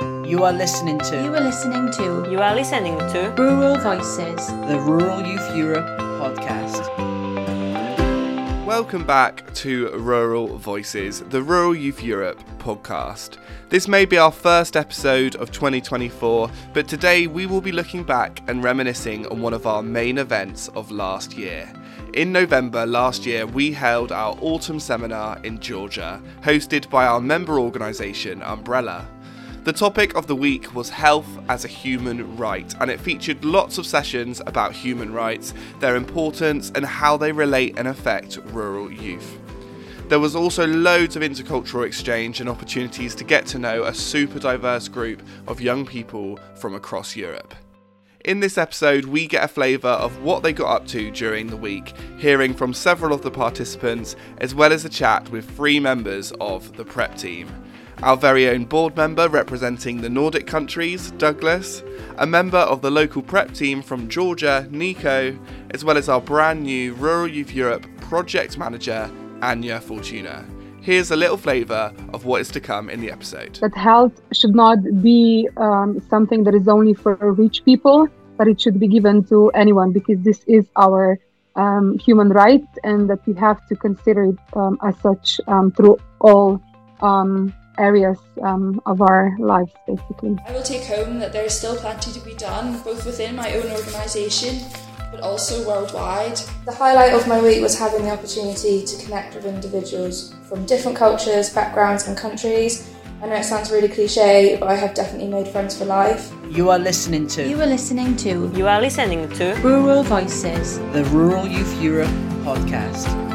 You are listening to You are listening to You are listening to Rural Voices. the Rural Youth Europe podcast. Welcome back to Rural Voices, the Rural Youth Europe podcast. This may be our first episode of 2024, but today we will be looking back and reminiscing on one of our main events of last year. In November last year, we held our autumn seminar in Georgia, hosted by our member organisation Umbrella. The topic of the week was health as a human right, and it featured lots of sessions about human rights, their importance, and how they relate and affect rural youth. There was also loads of intercultural exchange and opportunities to get to know a super diverse group of young people from across Europe. In this episode, we get a flavour of what they got up to during the week, hearing from several of the participants, as well as a chat with three members of the prep team our very own board member representing the Nordic countries, Douglas, a member of the local prep team from Georgia, Nico, as well as our brand new Rural Youth Europe project manager, Anja Fortuna. Here's a little flavour of what is to come in the episode. that health should not be um, something that is only for rich people, but it should be given to anyone because this is our um, human right and that we have to consider it um, as such um, through all um, areas um, of our lives, basically. I will take home that there is still plenty to be done, both within my own organisation but also worldwide. The highlight of my week was having the opportunity to connect with individuals from different cultures, backgrounds, and countries. I know it sounds really cliche, but I have definitely made friends for life. You are listening to You are listening to You are listening to Rural Voices. the Rural Youth Europe podcast.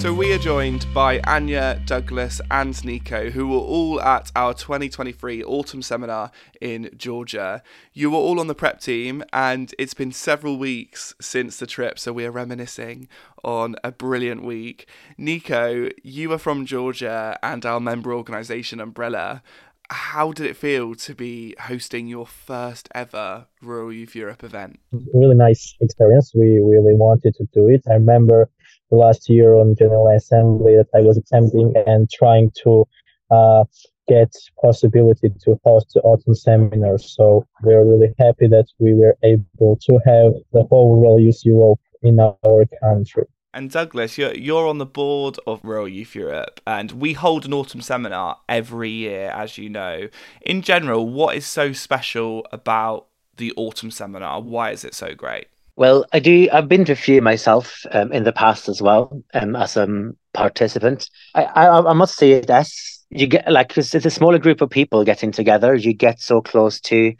So we are joined by Anja, Douglas, and Nico, who were all at our 2023 autumn seminar in Georgia. You were all on the prep team, and it's been several weeks since the trip, so we are reminiscing on a brilliant week. Nico, you are from Georgia and our member organisation Umbrella. How did it feel to be hosting your first ever Rural Youth Europe event? really nice experience. We really wanted to do it. I remember last year on General Assembly that I was attempting and trying to uh, get possibility to host the autumn seminar. So we're really happy that we were able to have the whole Rural Youth Europe in our country. And Douglas, you're you're on the board of Rural Youth Europe, and we hold an autumn seminar every year, as you know. In general, what is so special about the autumn seminar? Why is it so great? Well, I do. I've been to a few myself um, in the past as well, um, as a participant. I, I, I must say this: you get like 'cause it's a smaller group of people getting together. You get so close to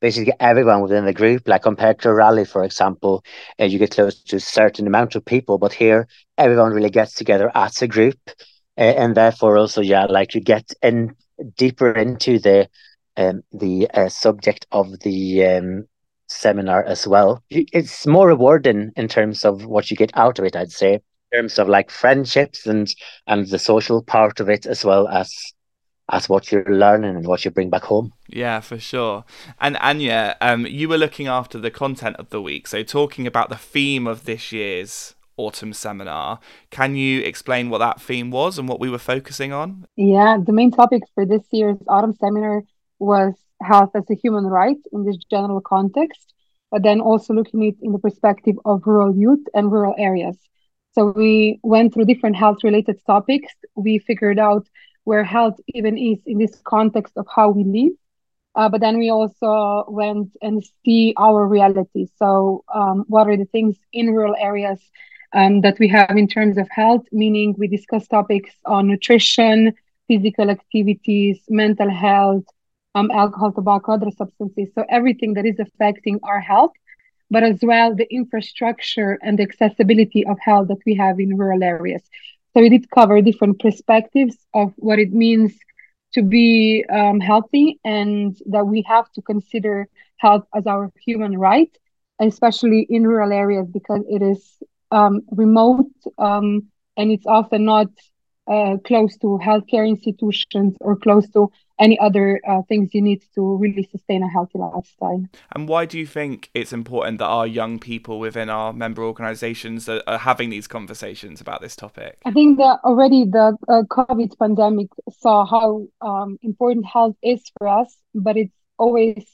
basically everyone within the group. Like compared to a rally, for example, uh, you get close to a certain amount of people, but here everyone really gets together as a group, uh, and therefore also, yeah, like you get in deeper into the um, the uh, subject of the um, seminar as well. It's more rewarding in terms of what you get out of it, I'd say, in terms of like friendships and and the social part of it as well as as what you're learning and what you bring back home. Yeah, for sure. And Anja, um, you were looking after the content of the week, so talking about the theme of this year's autumn seminar. Can you explain what that theme was and what we were focusing on? Yeah, the main topic for this year's autumn seminar was health as a human right in this general context, but then also looking at it in the perspective of rural youth and rural areas. So we went through different health related topics. We figured out where health even is in this context of how we live. Uh, but then we also went and see our reality. So, um, what are the things in rural areas um, that we have in terms of health? Meaning, we discuss topics on nutrition, physical activities, mental health, um, alcohol, tobacco, other substances. So, everything that is affecting our health, but as well the infrastructure and the accessibility of health that we have in rural areas. So, we did cover different perspectives of what it means to be um, healthy and that we have to consider health as our human right, especially in rural areas because it is um, remote um, and it's often not uh, close to healthcare institutions or close to any other uh, things you need to really sustain a healthy lifestyle. And why do you think it's important that our young people within our member organisations are, are, having these conversations about this topic? I think that already the uh, COVID pandemic saw how um, important health is for us, but it's always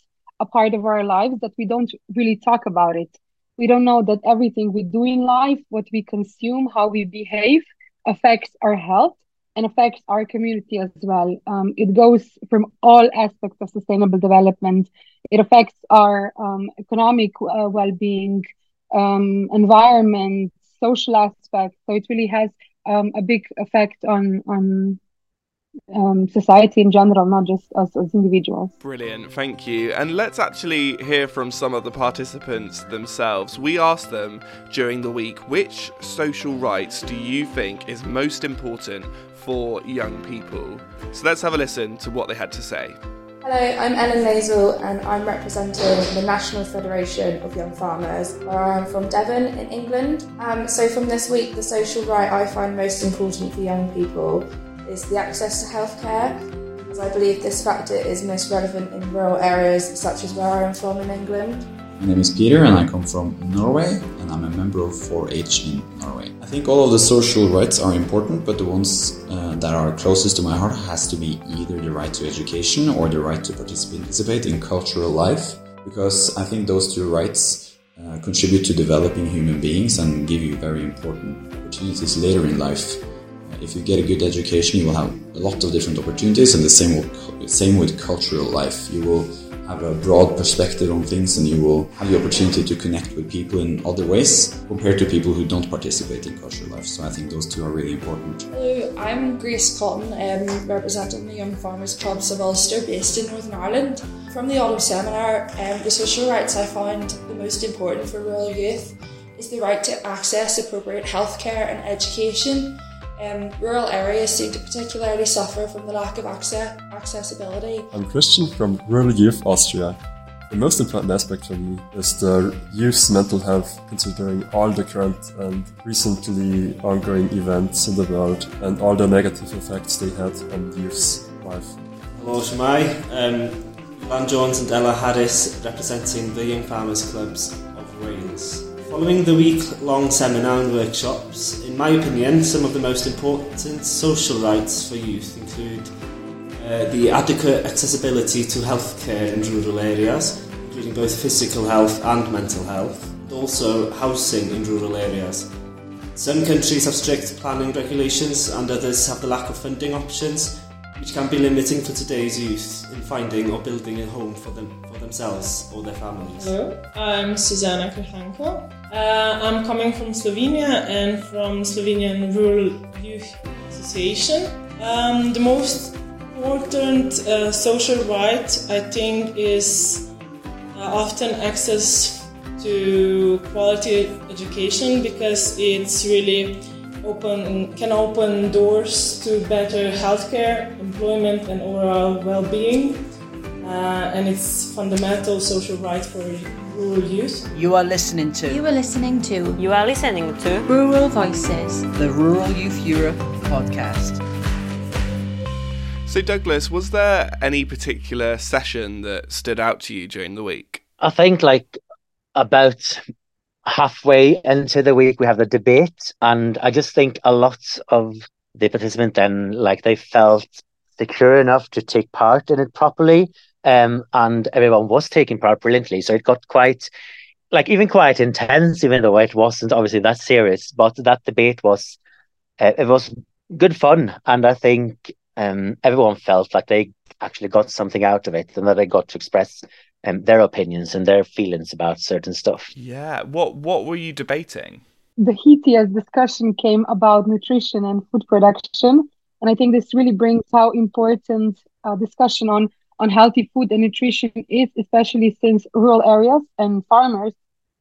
a part of our lives that we don't really talk about it. We don't know that everything we do in life, what we consume, how we behave, affects our health and affects our community as well. Um, it goes from all aspects of sustainable development. It affects our um, economic uh, well being, um, environment, social aspects. So it really has um, a big effect on on um, society in general, not just us as individuals. Brilliant, thank you. And let's actually hear from some of the participants themselves. We asked them during the week which social rights do you think is most important for young people? So let's have a listen to what they had to say. Hello, I'm Ellen Mazel and I'm representing the National Federation of Young Farmers, where I am from Devon in England. Um, so, from this week, the social right I find most important for young people is the access to healthcare, as I believe this factor is most relevant in rural areas such as where I am from in England. My name is Peter and I come from Norway and I'm a member of 4H in Norway. I think all of the social rights are important, but the ones uh, that are closest to my heart has to be either the right to education or the right to participate in cultural life, because I think those two rights uh, contribute to developing human beings and give you very important opportunities later in life if you get a good education, you will have a lot of different opportunities, and the same same with cultural life. You will have a broad perspective on things, and you will have the opportunity to connect with people in other ways compared to people who don't participate in cultural life. So I think those two are really important. Hello, I'm Grace Cotton, um, representing the Young Farmers Clubs of Ulster, based in Northern Ireland. From the autumn seminar, um, the social rights I found the most important for rural youth is the right to access appropriate healthcare and education um, rural areas seem to particularly suffer from the lack of access, accessibility. I'm Christian from Rural Youth Austria. The most important aspect for me is the youth's mental health, considering all the current and recently ongoing events in the world and all the negative effects they had on youth's life. Hello, Shemai. Um, Lan Jones and Ella Harris representing the Young Farmers Clubs of Wales. Following the week-long seminar and workshops, in my opinion, some of the most important social rights for youth include uh, the adequate accessibility to healthcare in rural areas, including both physical health and mental health, and also housing in rural areas. Some countries have strict planning regulations and others have the lack of funding options, which can be limiting for today's youth in finding or building a home for them for themselves or their families. Hello, I'm Susanna Krashenko. Uh, I'm coming from Slovenia and from Slovenian Rural Youth Association. Um, the most important uh, social right, I think, is uh, often access to quality education because it's really open can open doors to better healthcare, employment, and overall well-being. Uh, and it's fundamental social right for rural youth. You are listening to. You are listening to. You are listening to. Rural Voices. The Rural Youth Europe podcast. So, Douglas, was there any particular session that stood out to you during the week? I think, like, about halfway into the week we have the debate and i just think a lot of the participants then like they felt secure enough to take part in it properly um and everyone was taking part brilliantly. So it got quite like even quite intense even though it wasn't obviously that serious but that debate was uh, it was good fun. And i think um everyone felt like they actually got something out of it and that they got to express um, their opinions and their feelings about certain stuff. Yeah. What What were you debating? The heatiest discussion came about nutrition and food production, and I think this really brings how important uh, discussion on on healthy food and nutrition is, especially since rural areas and farmers,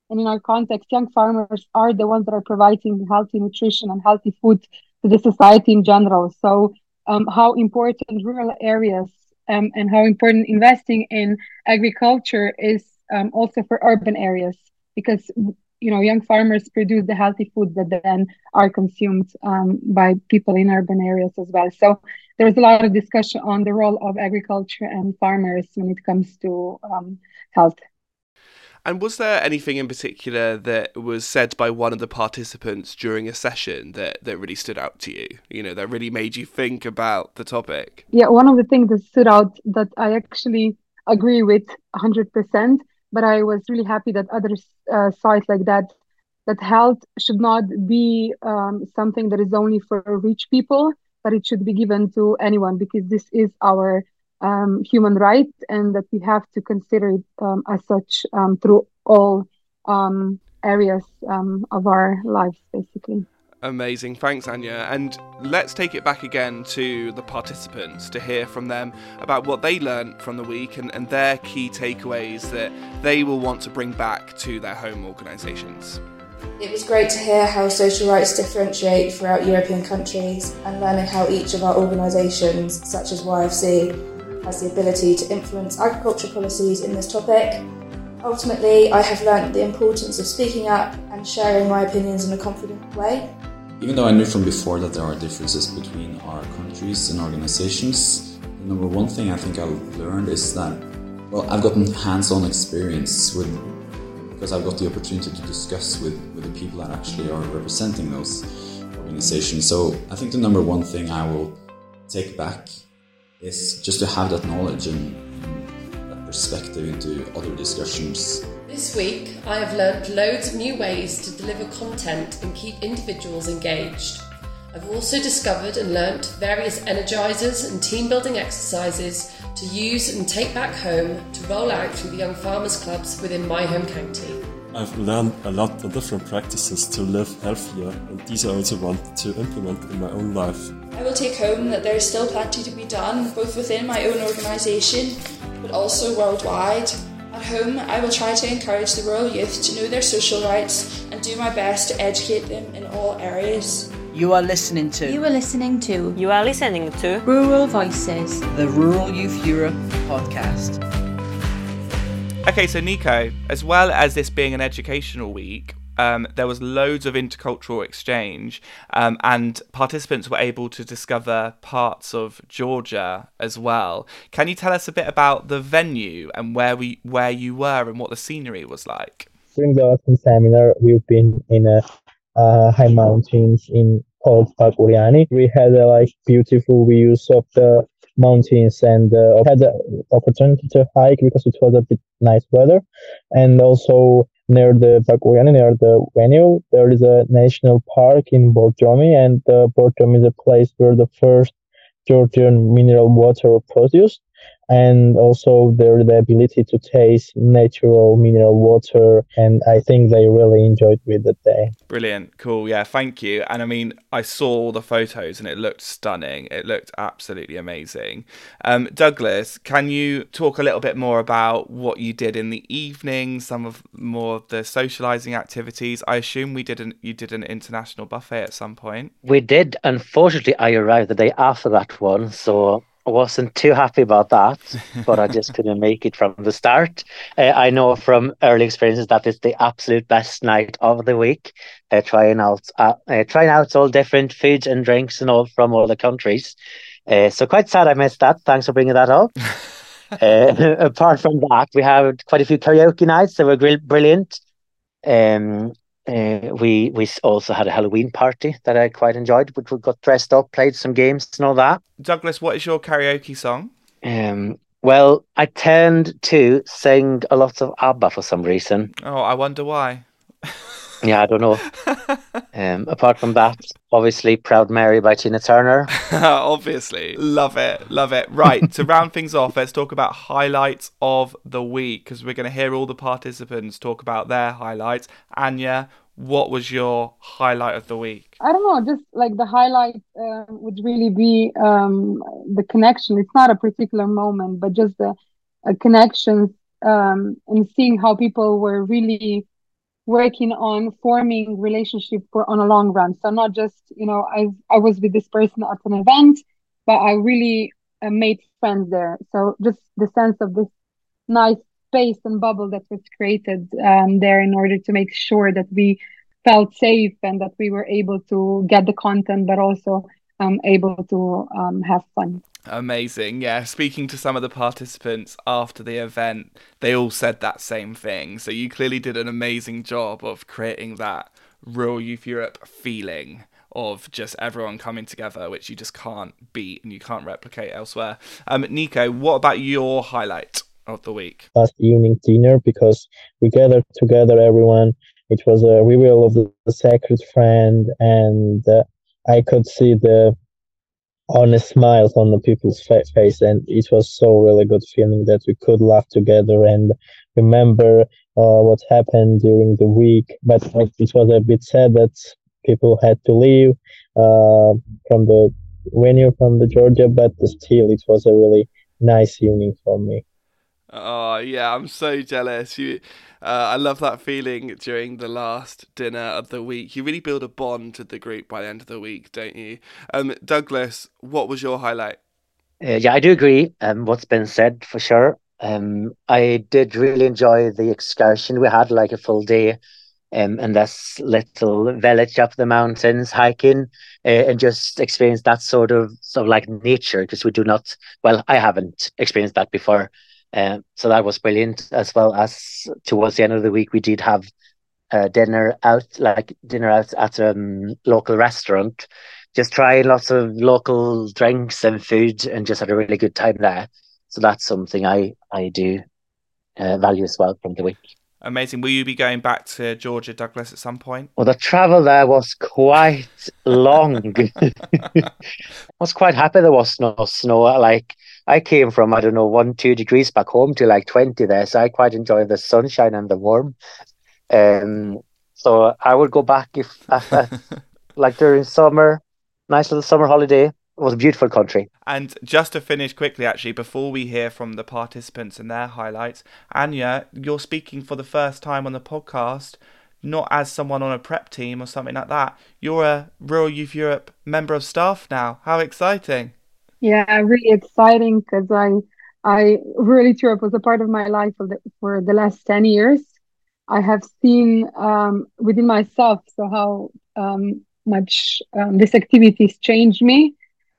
and in our context, young farmers are the ones that are providing healthy nutrition and healthy food to the society in general. So, um, how important rural areas um, and how important investing in agriculture is um, also for urban areas. Because you know young farmers produce the healthy food that then are consumed um, by people in urban areas as well. So there was a lot of discussion on the role of agriculture and farmers when it comes to um, health and was there anything in particular that was said by one of the participants during a session that, that really stood out to you? You know, that really made you think about the topic? Yeah, one of the things that stood out that I actually agree with 100%, but I was really happy that others uh, it like that. That health should not be um, something that is only for rich people, but it should be given to anyone because this is our um, human right and that we have to consider it um, as such um, through all um, areas um, of our lives, basically. Amazing. Thanks, Anja. And let's take it back again to the participants to hear from them about what they learned from the week and, and their key takeaways that they will want to bring back to their home organisations. It was great to hear how social rights differentiate throughout European countries and learning how each of our organisations, such as YFC, has the ability to influence agriculture policies in this topic. Ultimately, I have learnt the importance of speaking up and sharing my opinions in a confident way. Even though I knew from before that there are differences between our countries and organizations, the number one thing I think I've learned is that, well, I've gotten hands on experience with because I've got the opportunity to discuss with, with the people that actually are representing those organizations. So I think the number one thing I will take back is just to have that knowledge and, that perspective into other discussions. This week, I have learnt loads of new ways to deliver content and keep individuals engaged. I've also discovered and learnt various energizers and team building exercises to use and take back home to roll out through the young farmers clubs within my home county. I've learned a lot of different practices to live healthier, and these I also want to implement in my own life. I will take home that there is still plenty to be done, both within my own organisation but also worldwide. At home, I will try to encourage the rural youth to know their social rights and do my best to educate them in all areas. You are listening to. You are listening to. You are listening to. Rural Voices. The Rural Youth Europe podcast. Okay, so Nico, as well as this being an educational week, um, there was loads of intercultural exchange, um, and participants were able to discover parts of Georgia as well. Can you tell us a bit about the venue and where we where you were and what the scenery was like? During the autumn seminar, we've been in a uh, high mountains in called Bakuriani. We had a like beautiful views of the mountains and uh, had the opportunity to hike because it was a bit nice weather. And also near the Bakuriani, near the venue there is a national park in Borjomi. And uh, Borjomi is a place where the first Georgian mineral water was produced and also their the ability to taste natural mineral water and i think they really enjoyed with the day. Brilliant. Cool. Yeah thank you. And i mean i saw the photos and it looked stunning. It looked absolutely amazing. Um, douglas can you talk a little bit more about what you did in the evening some of more of the socializing activities? I assume we did an you did an international buffet at some point. We did. Unfortunately i arrived the day after that one so I wasn't too happy about that, but I just couldn't make it from the start. Uh, I know from early experiences that it's the absolute best night of the week. Uh, trying out, uh, uh trying out all different foods and drinks and all from all the countries. Uh, so quite sad I missed that. Thanks for bringing that up. Uh, apart from that, we had quite a few karaoke nights. They were brilliant. Um, uh, we we also had a Halloween party that I quite enjoyed, which we got dressed up, played some games and all that. Douglas, what is your karaoke song? Um, well, I tend to sing a lot of ABBA for some reason. Oh, I wonder why. Yeah, I don't know. um, apart from that, obviously, Proud Mary by Tina Turner. obviously. Love it. Love it. Right. to round things off, let's talk about highlights of the week because we're going to hear all the participants talk about their highlights. Anja, what was your highlight of the week? I don't know, just like the highlight uh, would really be um, the connection. It's not a particular moment, but just the uh, connections um, and seeing how people were really working on forming relationship for on a long run. So not just you know I I was with this person at an event, but I really uh, made friends there. So just the sense of this nice space and bubble that was created um, there in order to make sure that we felt safe and that we were able to get the content, but also um, able to um, have fun. Amazing. Yeah, speaking to some of the participants after the event, they all said that same thing. So you clearly did an amazing job of creating that Rural Youth Europe feeling of just everyone coming together, which you just can't beat and you can't replicate elsewhere. Um, Nico, what about your highlight of the week? Last evening dinner because we gathered together everyone. It was a reveal of the, the sacred friend, and uh, I could see the honest smiles on the people's fa- face, and it was so really good feeling that we could laugh together and remember uh, what happened during the week. But it was a bit sad that people had to leave uh, from the venue from the Georgia, but still it was a really nice evening for me. Oh yeah, I'm so jealous. You, uh, I love that feeling during the last dinner of the week. You really build a bond to the group by the end of the week, don't you? Um, Douglas, what was your highlight? Uh, yeah, I do agree. Um, what's been said for sure. Um, I did really enjoy the excursion. We had like a full day um, in this little village up the mountains hiking uh, and just experience that sort of sort of like nature because we do not well I haven't experienced that before um, so that was brilliant as well as towards the end of the week we did have uh, dinner out like dinner out at a um, local restaurant just trying lots of local drinks and food and just had a really good time there so that's something I I do uh, value as well from the week Amazing. Will you be going back to Georgia, Douglas, at some point? Well, the travel there was quite long. I was quite happy there was no snow. Like I came from, I don't know, one, two degrees back home to like 20 there. So I quite enjoy the sunshine and the warm. Um, so I would go back if, after, like during summer, nice little summer holiday. It was a beautiful country. And just to finish quickly, actually, before we hear from the participants and their highlights, Anja, you're speaking for the first time on the podcast, not as someone on a prep team or something like that. You're a Rural Youth Europe member of staff now. How exciting! Yeah, really exciting because I, I Youth Europe was a part of my life for the, for the last ten years. I have seen um, within myself so how um, much um, this has changed me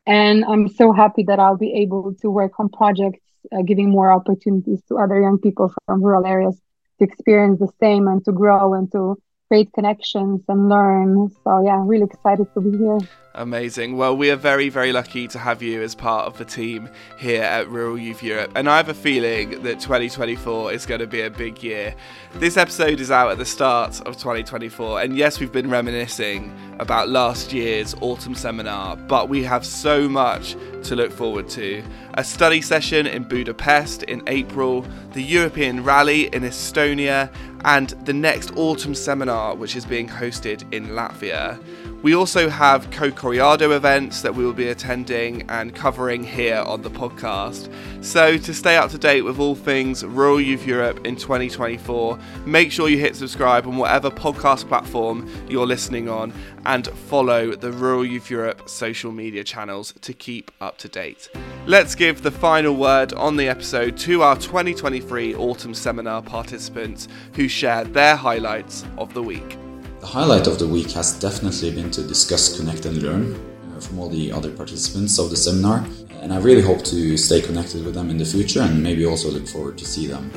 and I'm so happy that I'll be able to work on projects uh, giving more opportunities to other young people from rural areas to experience the same and to grow and to create connections and learn. So, yeah, really excited to be here. Amazing. Well, we are very, very lucky to have you as part of the team here at Rural Youth Europe. And I have a feeling that 2024 is going to be a big year. This episode is out at the start of 2024. And yes, we've been reminiscing about last year's autumn seminar, but we have so much to look forward to. A study session in Budapest in April, the European Rally in Estonia, and the next autumn seminar, which is being hosted in Latvia. We also have Co Coriado events that we will be attending and covering here on the podcast. So, to stay up to date with all things Rural Youth Europe in 2024, make sure you hit subscribe on whatever podcast platform you're listening on and follow the Rural Youth Europe social media channels to keep up to date. Let's give the final word on the episode to our 2023 autumn seminar participants who shared their highlights of the week. The highlight of the week has definitely been to discuss, connect, and learn uh, from all the other participants of the seminar. And I really hope to stay connected with them in the future and maybe also look forward to see them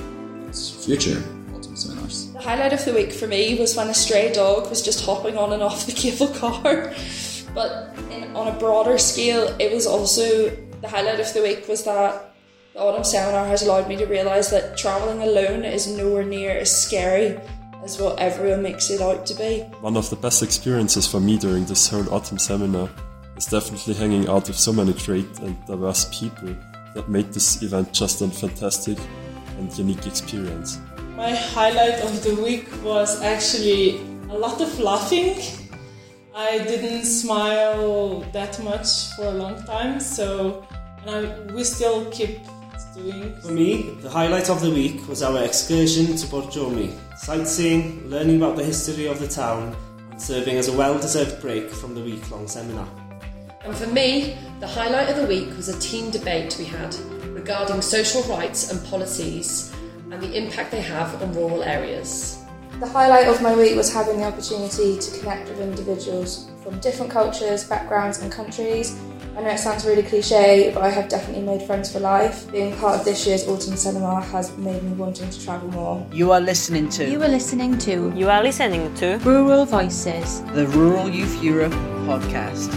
in future autumn seminars. The highlight of the week for me was when a stray dog was just hopping on and off the cable car. But in, on a broader scale, it was also the highlight of the week was that the autumn seminar has allowed me to realise that travelling alone is nowhere near as scary as what everyone makes it out to be. One of the best experiences for me during this whole autumn seminar is definitely hanging out with so many great and diverse people that made this event just a fantastic and unique experience. My highlight of the week was actually a lot of laughing. I didn't smile that much for a long time, so and I, we still keep. For me, the highlight of the week was our excursion to Borjomi, sightseeing, learning about the history of the town, and serving as a well deserved break from the week long seminar. And for me, the highlight of the week was a team debate we had regarding social rights and policies and the impact they have on rural areas. The highlight of my week was having the opportunity to connect with individuals from different cultures, backgrounds, and countries. I know it sounds really cliche, but I have definitely made friends for life. Being part of this year's Autumn Seminar has made me wanting to travel more. You are listening to You are listening to You are listening to Rural Voices. the Rural Youth Europe podcast.